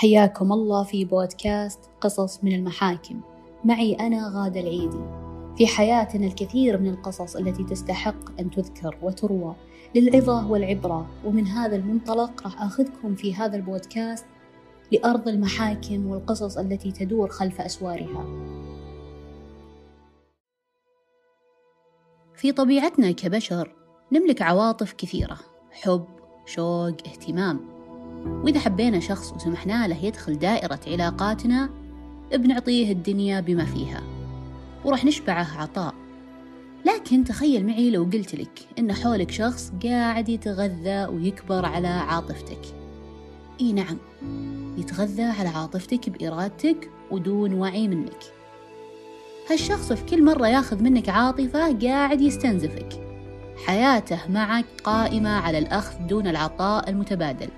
حياكم الله في بودكاست قصص من المحاكم. معي أنا غادة العيدي. في حياتنا الكثير من القصص التي تستحق أن تذكر وتروى للعظة والعبرة. ومن هذا المنطلق راح آخذكم في هذا البودكاست لأرض المحاكم والقصص التي تدور خلف أسوارها. في طبيعتنا كبشر نملك عواطف كثيرة حب شوق اهتمام. وإذا حبينا شخص وسمحنا له يدخل دائرة علاقاتنا بنعطيه الدنيا بما فيها وراح نشبعه عطاء. لكن تخيل معي لو قلت لك إن حولك شخص قاعد يتغذى ويكبر على عاطفتك. إي نعم يتغذى على عاطفتك بإرادتك ودون وعي منك. هالشخص في كل مرة ياخذ منك عاطفة قاعد يستنزفك. حياته معك قائمة على الأخذ دون العطاء المتبادل.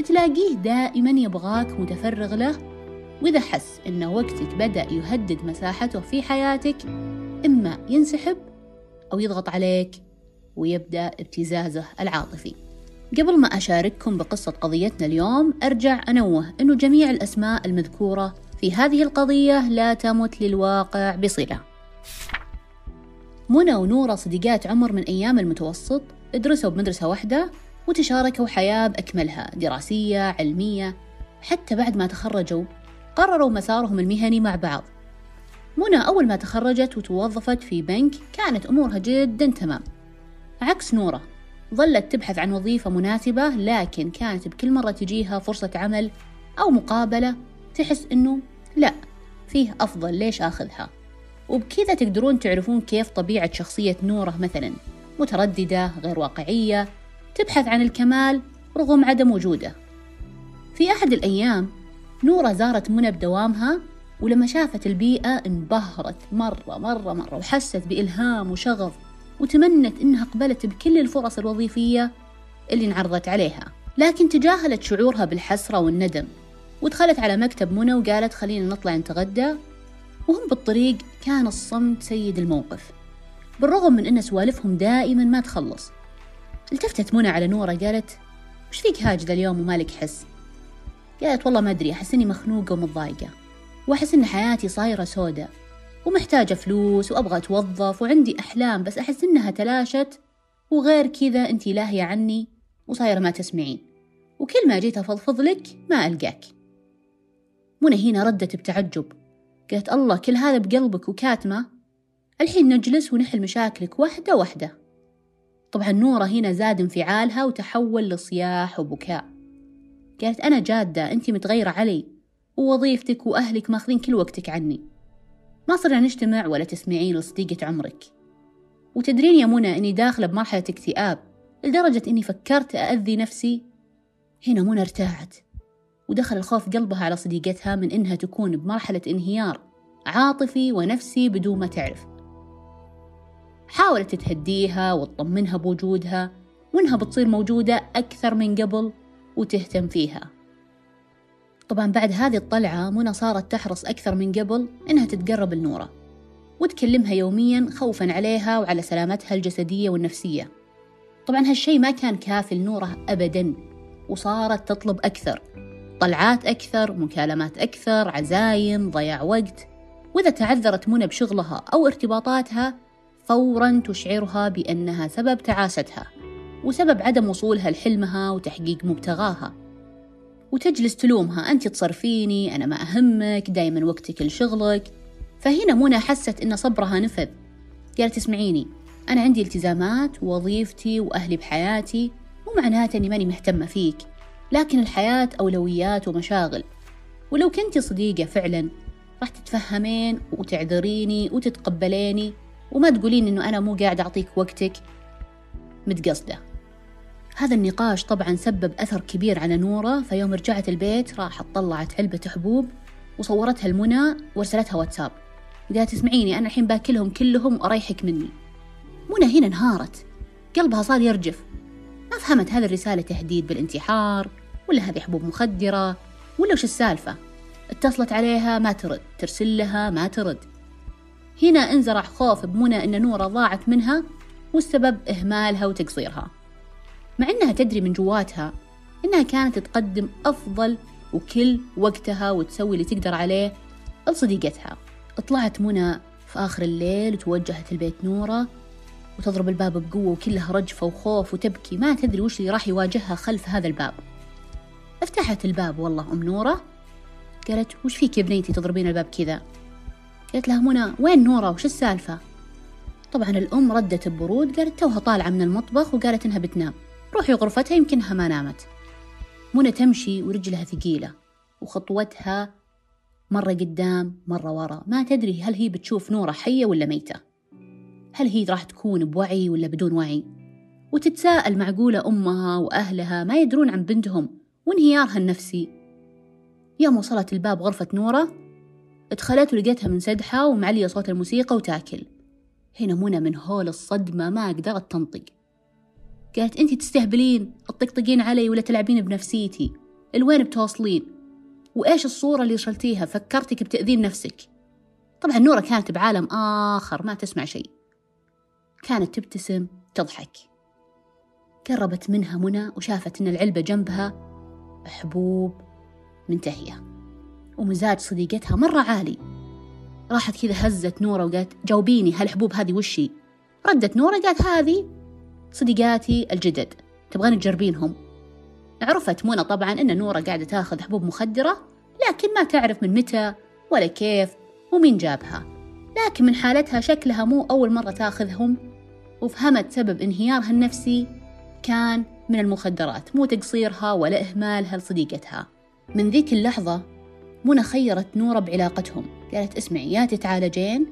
تلاقيه دائما يبغاك متفرغ له وإذا حس أن وقتك بدأ يهدد مساحته في حياتك إما ينسحب أو يضغط عليك ويبدأ ابتزازه العاطفي. قبل ما أشارككم بقصة قضيتنا اليوم أرجع أنوه أنه جميع الأسماء المذكورة في هذه القضية لا تمت للواقع بصلة. منى ونورة صديقات عمر من أيام المتوسط درسوا بمدرسة واحدة وتشاركوا حياة بأكملها دراسية علمية. حتى بعد ما تخرجوا قرروا مسارهم المهني مع بعض. منى أول ما تخرجت وتوظفت في بنك كانت أمورها جدا تمام. عكس نورة ظلت تبحث عن وظيفة مناسبة لكن كانت بكل مرة تجيها فرصة عمل أو مقابلة تحس إنه لا فيه أفضل ليش آخذها. وبكذا تقدرون تعرفون كيف طبيعة شخصية نورة مثلا مترددة غير واقعية تبحث عن الكمال رغم عدم وجوده. في أحد الأيام نورة زارت منى بدوامها ولما شافت البيئة انبهرت مرة مرة مرة وحست بإلهام وشغف وتمنت إنها قبلت بكل الفرص الوظيفية اللي انعرضت عليها. لكن تجاهلت شعورها بالحسرة والندم ودخلت على مكتب منى وقالت خلينا نطلع نتغدى. وهم بالطريق كان الصمت سيد الموقف بالرغم من أن سوالفهم دائما ما تخلص. التفتت منى على نورة قالت وش فيك هاجدة اليوم ومالك حس؟ قالت والله ما أدري أحس إني مخنوقة ومتضايقة وأحس إن حياتي صايرة سودة ومحتاجة فلوس وأبغى أتوظف وعندي أحلام بس أحس إنها تلاشت وغير كذا أنتي لاهية عني وصايرة ما تسمعين وكل ما جيت أفضفض لك ما ألقاك. منى هنا ردت بتعجب قالت الله كل هذا بقلبك وكاتمة الحين نجلس ونحل مشاكلك واحدة واحدة. طبعا نورة هنا زاد انفعالها وتحول لصياح وبكاء. قالت أنا جادة أنت متغيرة علي. ووظيفتك وأهلك ماخذين كل وقتك عني. ما صرنا نجتمع ولا تسمعين لصديقة عمرك. وتدرين يا منى أني داخلة بمرحلة اكتئاب لدرجة أني فكرت أأذي نفسي. هنا منى ارتاحت ودخل الخوف قلبها على صديقتها من إنها تكون بمرحلة انهيار عاطفي ونفسي بدون ما تعرف. حاولت تهديها وتطمنها بوجودها وإنها بتصير موجودة أكثر من قبل وتهتم فيها. طبعا بعد هذه الطلعة منى صارت تحرص أكثر من قبل إنها تتقرب لنورة وتكلمها يوميا خوفا عليها وعلى سلامتها الجسدية والنفسية. طبعا هالشي ما كان كافي لنورة أبدا وصارت تطلب أكثر طلعات أكثر مكالمات أكثر عزايم ضياع وقت. وإذا تعذرت منى بشغلها أو ارتباطاتها فورا تشعرها بأنها سبب تعاستها وسبب عدم وصولها لحلمها وتحقيق مبتغاها. وتجلس تلومها أنت تصرفيني أنا ما أهمك دايما وقتك لشغلك. فهنا منى حست إن صبرها نفذ. قالت اسمعيني أنا عندي التزامات ووظيفتي وأهلي بحياتي مو معناته إني ماني مهتمة فيك لكن الحياة أولويات ومشاغل. ولو كنتي صديقة فعلا راح تتفهمين وتعذريني وتتقبليني وما تقولين إنه أنا مو قاعد أعطيك وقتك. متقصدة. هذا النقاش طبعا سبب أثر كبير على نورة فيوم رجعت البيت راحت طلعت علبة حبوب وصورتها لمنى وارسلتها واتساب. قالت اسمعيني أنا الحين باكلهم كلهم وأريحك مني. منى هنا انهارت. قلبها صار يرجف. ما فهمت هذه الرسالة تهديد بالانتحار ولا هذه حبوب مخدرة ولا وش السالفة؟ اتصلت عليها ما ترد. ترسل لها ما ترد. هنا انزرع خوف بمنى أن نورة ضاعت منها والسبب إهمالها وتقصيرها. مع أنها تدري من جواتها أنها كانت تقدم أفضل وكل وقتها وتسوي اللي تقدر عليه لصديقتها. طلعت منى في آخر الليل وتوجهت البيت نورة وتضرب الباب بقوة وكلها رجفة وخوف وتبكي. ما تدري وش اللي راح يواجهها خلف هذا الباب. فتحت الباب والله أم نورة قالت وش فيك يا بنيتي تضربين الباب كذا؟ قالت لها منى وين نورة؟ وش السالفة? طبعا الأم ردت ببرود قالت توها طالعة من المطبخ وقالت إنها بتنام. روحي غرفتها يمكنها ما نامت. منى تمشي ورجلها ثقيلة وخطوتها مرة قدام مرة ورا. ما تدري هل هي بتشوف نورة حية ولا ميتة. هل هي راح تكون بوعي ولا بدون وعي؟ وتتساءل معقولة أمها وأهلها ما يدرون عن بنتهم وانهيارها النفسي. يوم وصلت الباب غرفة نورة ادخلت ولقيتها منسدحة ومعلية صوت الموسيقى وتاكل. هنا منى من هول الصدمة ما قدرت تنطق. قالت أنتي تستهبلين تطقطقين علي ولا تلعبين بنفسيتي؟ الوين بتوصلين وإيش الصورة اللي شلتيها فكرتك بتأذين نفسك. طبعا نورة كانت بعالم آخر ما تسمع شيء. كانت تبتسم تضحك. قربت منها منى وشافت إن العلبة جنبها حبوب منتهية. ومزاج صديقتها مرة عالي. راحت كذا هزت نورة وقالت جاوبيني هالحبوب هذه وشي ردت نورة قالت هذه صديقاتي الجدد تبغين تجربينهم. عرفت منى طبعا أن نورة قاعدة تاخذ حبوب مخدرة لكن ما تعرف من متى ولا كيف ومين جابها. لكن من حالتها شكلها مو أول مرة تاخذهم وفهمت سبب انهيارها النفسي كان من المخدرات مو تقصيرها ولا إهمالها لصديقتها. من ذيك اللحظة منى خيرت نورة بعلاقتهم. قالت اسمعي يا تتعالجين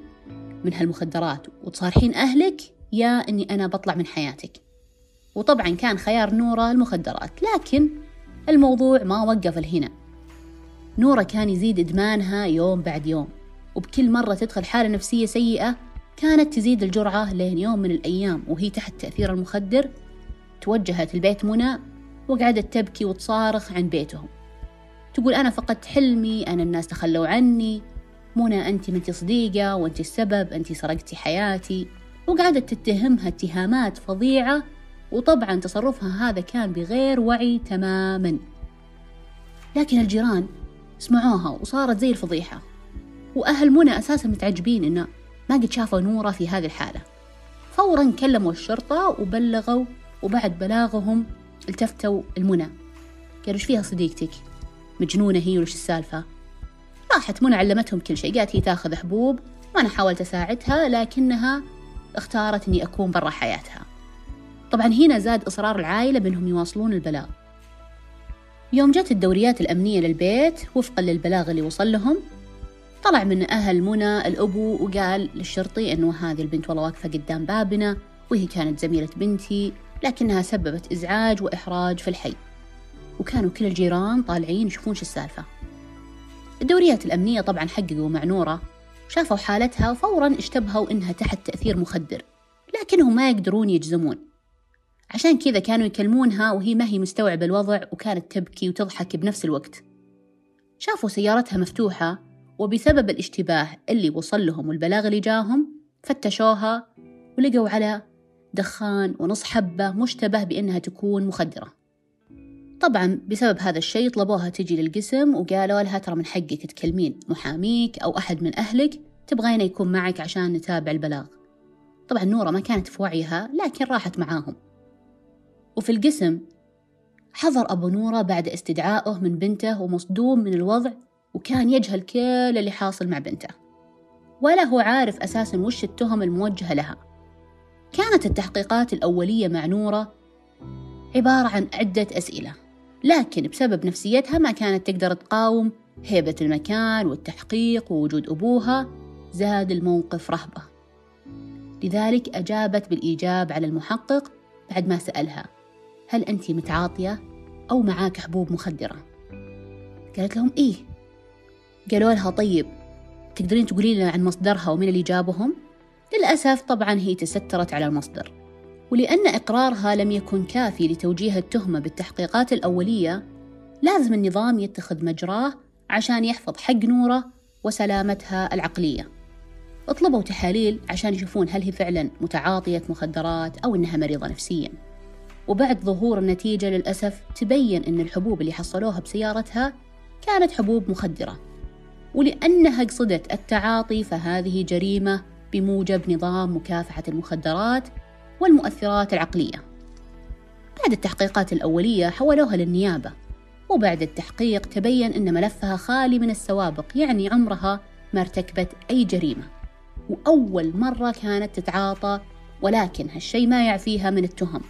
من هالمخدرات وتصارحين أهلك يا أني أنا بطلع من حياتك. وطبعا كان خيار نورة المخدرات لكن الموضوع ما وقف هنا نورة كان يزيد إدمانها يوم بعد يوم وبكل مرة تدخل حالة نفسية سيئة كانت تزيد الجرعة لين يوم من الأيام وهي تحت تأثير المخدر توجهت البيت منى وقعدت تبكي وتصارخ عن بيتهم. تقول أنا فقدت حلمي أنا الناس تخلوا عني. منى أنت منتي صديقة وأنت السبب أنت سرقتي حياتي. وقعدت تتهمها اتهامات فظيعة وطبعا تصرفها هذا كان بغير وعي تماما. لكن الجيران سمعوها وصارت زي الفضيحة. وأهل منى أساسا متعجبين إنه ما قد شافوا نورة في هذه الحالة. فورا كلموا الشرطة وبلغوا وبعد بلاغهم التفتوا المنى. قالوا إيش فيها صديقتك؟ مجنونة هي وش السالفة؟ راحت منى علمتهم كل شيء قالت هي تاخذ حبوب وأنا حاولت أساعدها لكنها اختارت أني أكون برا حياتها. طبعا هنا زاد إصرار العائلة بأنهم يواصلون البلاغ. يوم جت الدوريات الأمنية للبيت وفقا للبلاغ اللي وصل لهم طلع من أهل منى الأبو وقال للشرطي أنه هذه البنت والله واقفة قدام بابنا وهي كانت زميلة بنتي لكنها سببت إزعاج وإحراج في الحي. وكانوا كل الجيران طالعين يشوفون شو السالفة. الدوريات الأمنية طبعا حققوا مع نورة شافوا حالتها وفورا اشتبهوا إنها تحت تأثير مخدر لكنهم ما يقدرون يجزمون. عشان كذا كانوا يكلمونها وهي ما هي مستوعبة الوضع وكانت تبكي وتضحك بنفس الوقت. شافوا سيارتها مفتوحة وبسبب الاشتباه اللي وصل لهم والبلاغ اللي جاهم فتشوها ولقوا على دخان ونص حبة مشتبه بأنها تكون مخدرة. طبعا بسبب هذا الشيء طلبوها تجي للقسم وقالوا لها ترى من حقك تكلمين محاميك أو أحد من أهلك تبغينا يكون معك عشان نتابع البلاغ. طبعا نورة ما كانت في وعيها لكن راحت معاهم. وفي القسم حضر أبو نورة بعد استدعائه من بنته ومصدوم من الوضع وكان يجهل كل اللي حاصل مع بنته. ولا هو عارف أساسا وش التهم الموجهة لها. كانت التحقيقات الأولية مع نورة عبارة عن عدة أسئلة. لكن بسبب نفسيتها ما كانت تقدر تقاوم هيبة المكان والتحقيق ووجود أبوها زاد الموقف رهبة لذلك أجابت بالإيجاب على المحقق بعد ما سألها هل أنت متعاطية أو معاك حبوب مخدرة؟ قالت لهم إيه قالوا لها طيب تقدرين تقولي لنا عن مصدرها ومن اللي جابهم؟ للأسف طبعا هي تسترت على المصدر ولأن إقرارها لم يكن كافي لتوجيه التهمة بالتحقيقات الأولية لازم النظام يتخذ مجراه عشان يحفظ حق نورة وسلامتها العقلية. اطلبوا تحاليل عشان يشوفون هل هي فعلا متعاطية مخدرات أو إنها مريضة نفسيا. وبعد ظهور النتيجة للأسف تبين أن الحبوب اللي حصلوها بسيارتها كانت حبوب مخدرة. ولأنها قصدت التعاطي فهذه جريمة بموجب نظام مكافحة المخدرات والمؤثرات العقلية. بعد التحقيقات الأولية حولوها للنيابة وبعد التحقيق تبين أن ملفها خالي من السوابق يعني عمرها ما ارتكبت أي جريمة. وأول مرة كانت تتعاطى ولكن هالشي ما يعفيها من التهم.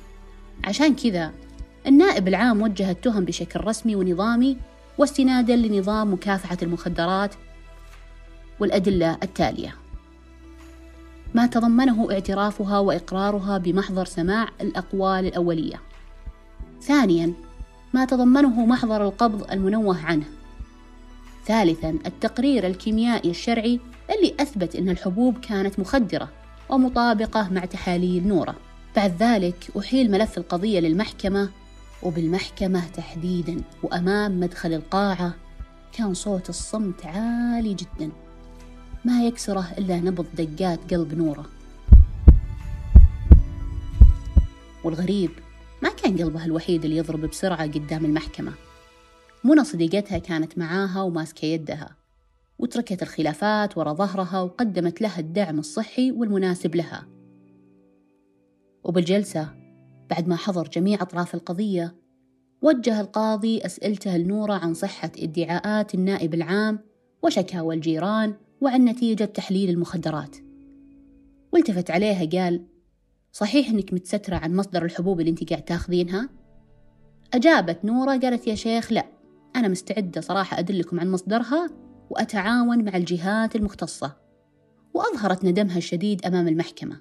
عشان كذا النائب العام وجه التهم بشكل رسمي ونظامي واستنادا لنظام مكافحة المخدرات والأدلة التالية. ما تضمنه اعترافها وإقرارها بمحضر سماع الأقوال الأولية. ثانيا ما تضمنه محضر القبض المنوه عنه. ثالثا التقرير الكيميائي الشرعي اللي أثبت أن الحبوب كانت مخدرة ومطابقة مع تحاليل نورة. بعد ذلك أحيل ملف القضية للمحكمة وبالمحكمة تحديدا وأمام مدخل القاعة كان صوت الصمت عالي جدا. ما يكسره إلا نبض دقات قلب نورة. والغريب ما كان قلبها الوحيد اللي يضرب بسرعة قدام المحكمة. منى صديقتها كانت معاها وماسكة يدها وتركت الخلافات ورا ظهرها وقدمت لها الدعم الصحي والمناسب لها. وبالجلسة بعد ما حضر جميع أطراف القضية وجه القاضي أسئلته لنورة عن صحة ادعاءات النائب العام وشكاوى الجيران وعن نتيجة تحليل المخدرات. والتفت عليها قال صحيح إنك متسترة عن مصدر الحبوب اللي أنت قاعد تاخذينها؟ أجابت نورة قالت يا شيخ لا أنا مستعدة صراحة أدلكم عن مصدرها وأتعاون مع الجهات المختصة. وأظهرت ندمها الشديد أمام المحكمة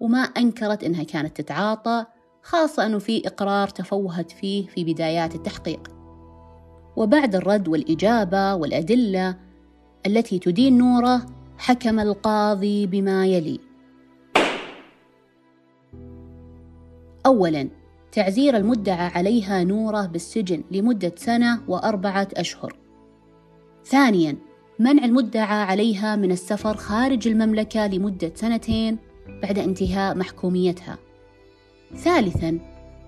وما أنكرت أنها كانت تتعاطى خاصة أنه في إقرار تفوهت فيه في بدايات التحقيق. وبعد الرد والإجابة والأدلة التي تدين نورة حكم القاضي بما يلي أولاً تعزير المدعى عليها نورة بالسجن لمدة سنة وأربعة أشهر. ثانياً منع المدعى عليها من السفر خارج المملكة لمدة سنتين بعد انتهاء محكوميتها. ثالثاً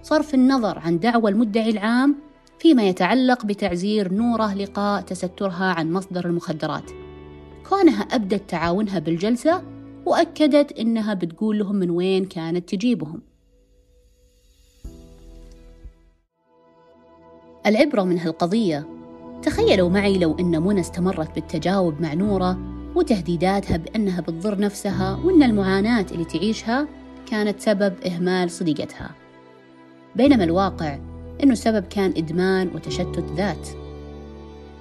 صرف النظر عن دعوى المدعي العام فيما يتعلق بتعزير نورة لقاء تسترها عن مصدر المخدرات. كونها أبدت تعاونها بالجلسة وأكدت إنها بتقول لهم من وين كانت تجيبهم. العبرة من هالقضية تخيلوا معي لو أن منى استمرت بالتجاوب مع نورة وتهديداتها بأنها بتضر نفسها وأن المعاناة اللي تعيشها كانت سبب إهمال صديقتها بينما الواقع أنه السبب كان إدمان وتشتت ذات.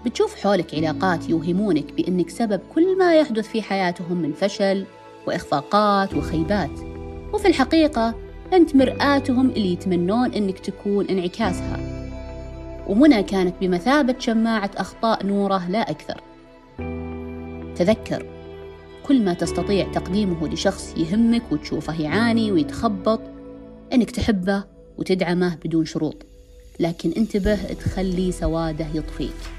بتشوف حولك علاقات يوهمونك بأنك سبب كل ما يحدث في حياتهم من فشل وإخفاقات وخيبات. وفي الحقيقة أنت مرآتهم اللي يتمنون أنك تكون انعكاسها. ومنى كانت بمثابة شماعة أخطاء نوره لا أكثر. تذكر كل ما تستطيع تقديمه لشخص يهمك وتشوفه يعاني ويتخبط إنك تحبه وتدعمه بدون شروط. لكن انتبه تخلي سواده يطفيك.